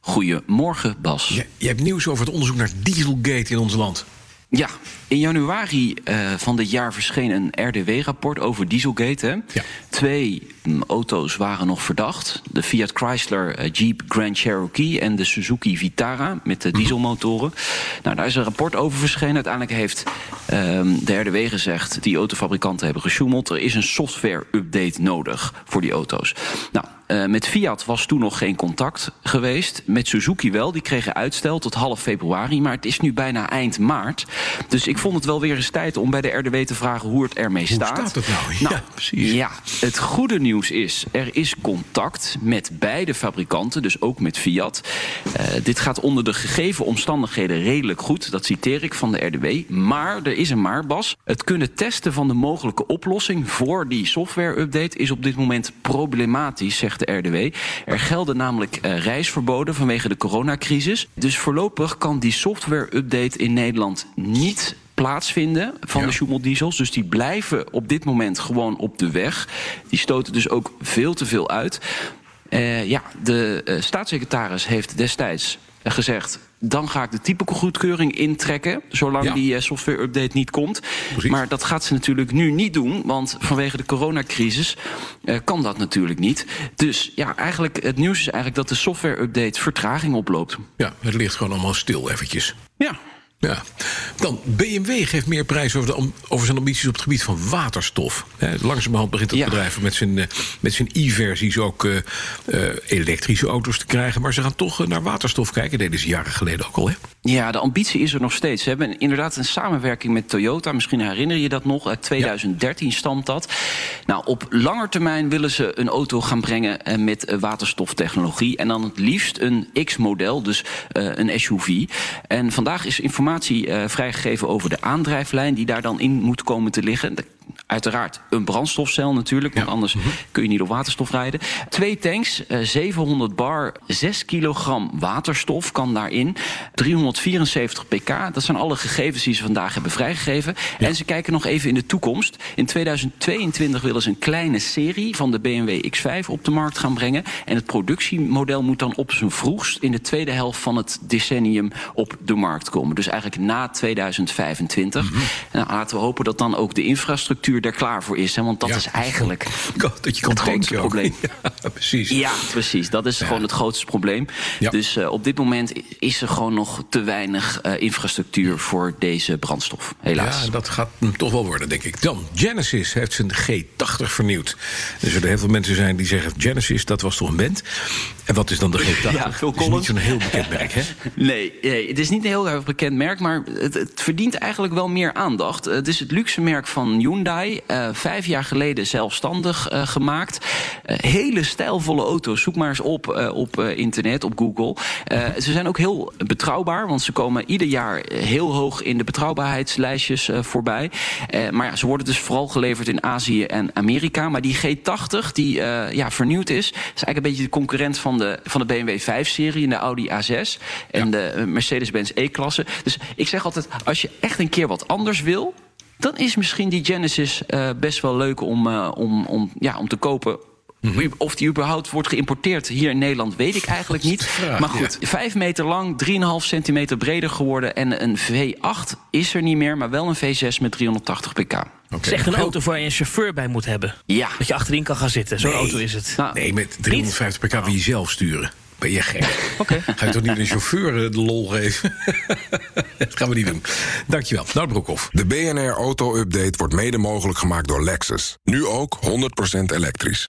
Goedemorgen, Bas. Je, je hebt nieuws over het onderzoek naar Dieselgate in ons land. Ja, in januari uh, van dit jaar verscheen een RDW-rapport over Dieselgate. Hè? Ja. Twee um, auto's waren nog verdacht. De Fiat Chrysler uh, Jeep Grand Cherokee en de Suzuki Vitara met de dieselmotoren. Nou, daar is een rapport over verschenen. Uiteindelijk heeft um, de RDW gezegd... die autofabrikanten hebben gesjoemeld. Er is een software-update nodig voor die auto's. Nou, uh, met Fiat was toen nog geen contact geweest. Met Suzuki wel, die kregen uitstel tot half februari. Maar het is nu bijna eind maart. Dus ik vond het wel weer eens tijd om bij de RDW te vragen hoe het ermee Hoe staat. staat het nou? Nou, ja, precies. Ja, het goede nieuws is, er is contact met beide fabrikanten, dus ook met Fiat. Uh, dit gaat onder de gegeven omstandigheden redelijk goed, dat citeer ik van de RDW. Maar, er is een maar, Bas. Het kunnen testen van de mogelijke oplossing voor die software-update is op dit moment problematisch, zegt de RDW. Er gelden namelijk uh, reisverboden vanwege de coronacrisis. Dus voorlopig kan die software-update in Nederland niet plaatsvinden van Ja. de Schumel-diesels. Dus die blijven op dit moment gewoon op de weg. Die stoten dus ook veel te veel uit. Uh, ja, de uh, staatssecretaris heeft destijds gezegd... dan ga ik de typegoedkeuring intrekken... zolang Ja. die uh, software-update niet komt. Precies. Maar dat gaat ze natuurlijk nu niet doen... want vanwege de coronacrisis uh, kan dat natuurlijk niet. Dus ja, eigenlijk, het nieuws is eigenlijk dat de software-update vertraging oploopt. Ja, het ligt gewoon allemaal stil eventjes. Ja, Ja. Dan, BMW geeft meer prijs over, de, over zijn ambities op het gebied van waterstof. Hè, langzamerhand begint het Ja. bedrijf met zijn, eh, met zijn e-versies ook eh, eh, elektrische auto's te krijgen. Maar ze gaan toch naar waterstof kijken. Deden ze jaren geleden ook al, hè? Ja, de ambitie is er nog steeds. Ze hebben inderdaad een samenwerking met Toyota. Misschien herinner je dat nog. Uit 2013 stamt dat. Nou, op lange termijn willen ze een auto gaan brengen met waterstoftechnologie. En dan het liefst een X-model, dus een SUV. En vandaag is informatie eh, vrijgegeven over de aandrijflijn die daar dan in moet komen te liggen. Uiteraard een brandstofcel natuurlijk, want Ja. anders kun je niet op waterstof rijden. Twee tanks, eh, 700 bar, 6 kilogram waterstof kan daarin. 374 pk, dat zijn alle gegevens die ze vandaag hebben vrijgegeven. En ze kijken nog even in de toekomst. In 2022 willen ze een kleine serie van de BMW X5 op de markt gaan brengen. En het productiemodel moet dan op zijn vroegst in de tweede helft van het decennium op de markt komen. Dus eigenlijk na 2025. Nou, laten we hopen dat dan ook de infrastructuur er klaar voor is. Hè, want dat Ja. is eigenlijk Dat je Het grootste probleem. Ja, precies. ja, precies. Dat is gewoon het grootste probleem. Dus uh, op dit moment is er gewoon nog te weinig uh, infrastructuur voor deze brandstof. Helaas. Ja, dat gaat hem toch wel worden, denk ik. Dan, Genesis heeft zijn G80 vernieuwd. Er zullen heel veel mensen zijn die zeggen... Genesis, dat was toch een band? En wat is dan de G80? Ja, Phil Het is niet zo'n heel bekend merk, hè? Nee, nee, het is niet een heel erg bekend merk, maar het, het verdient eigenlijk wel meer aandacht. Het is het luxe merk van Hyundai. Uh, vijf jaar geleden zelfstandig uh, gemaakt. Uh, hele stijlvolle auto's. Zoek maar eens op op internet, op Google. Ze zijn ook heel betrouwbaar, want ze komen ieder jaar heel hoog in de betrouwbaarheidslijstjes voorbij. Maar ja, ze worden dus vooral geleverd in Azië en Amerika. Maar die G80, die ja, vernieuwd is, is eigenlijk een beetje de concurrent van de, van de BMW 5-serie en de Audi A6 en Ja. de Mercedes-Benz E-klasse. Dus ik zeg altijd, als je echt een keer wat anders wil, dan is misschien die Genesis uh, best wel leuk om, uh, om, om, ja, om te kopen. Mhm. Of die überhaupt wordt geïmporteerd hier in Nederland, weet ik eigenlijk niet. Maar goed, ja. 5 meter lang, 3,5 centimeter breder geworden. En een V8 is er niet meer, maar wel een V6 met 380 pk. Okay. Het is echt een auto waar je een chauffeur bij moet hebben. Ja. Dat je achterin kan gaan zitten. Zo'n Nee. auto is het. Nou, Nee, met 350 pk wil je zelf sturen. Ben je gek? Oké. Ga je toch niet een chauffeur eh, de lol geven? dat gaan we niet doen. Dankjewel. Nou, Broekhoff. De BNR Auto Update wordt mede mogelijk gemaakt door Lexus. Nu ook 100% elektrisch.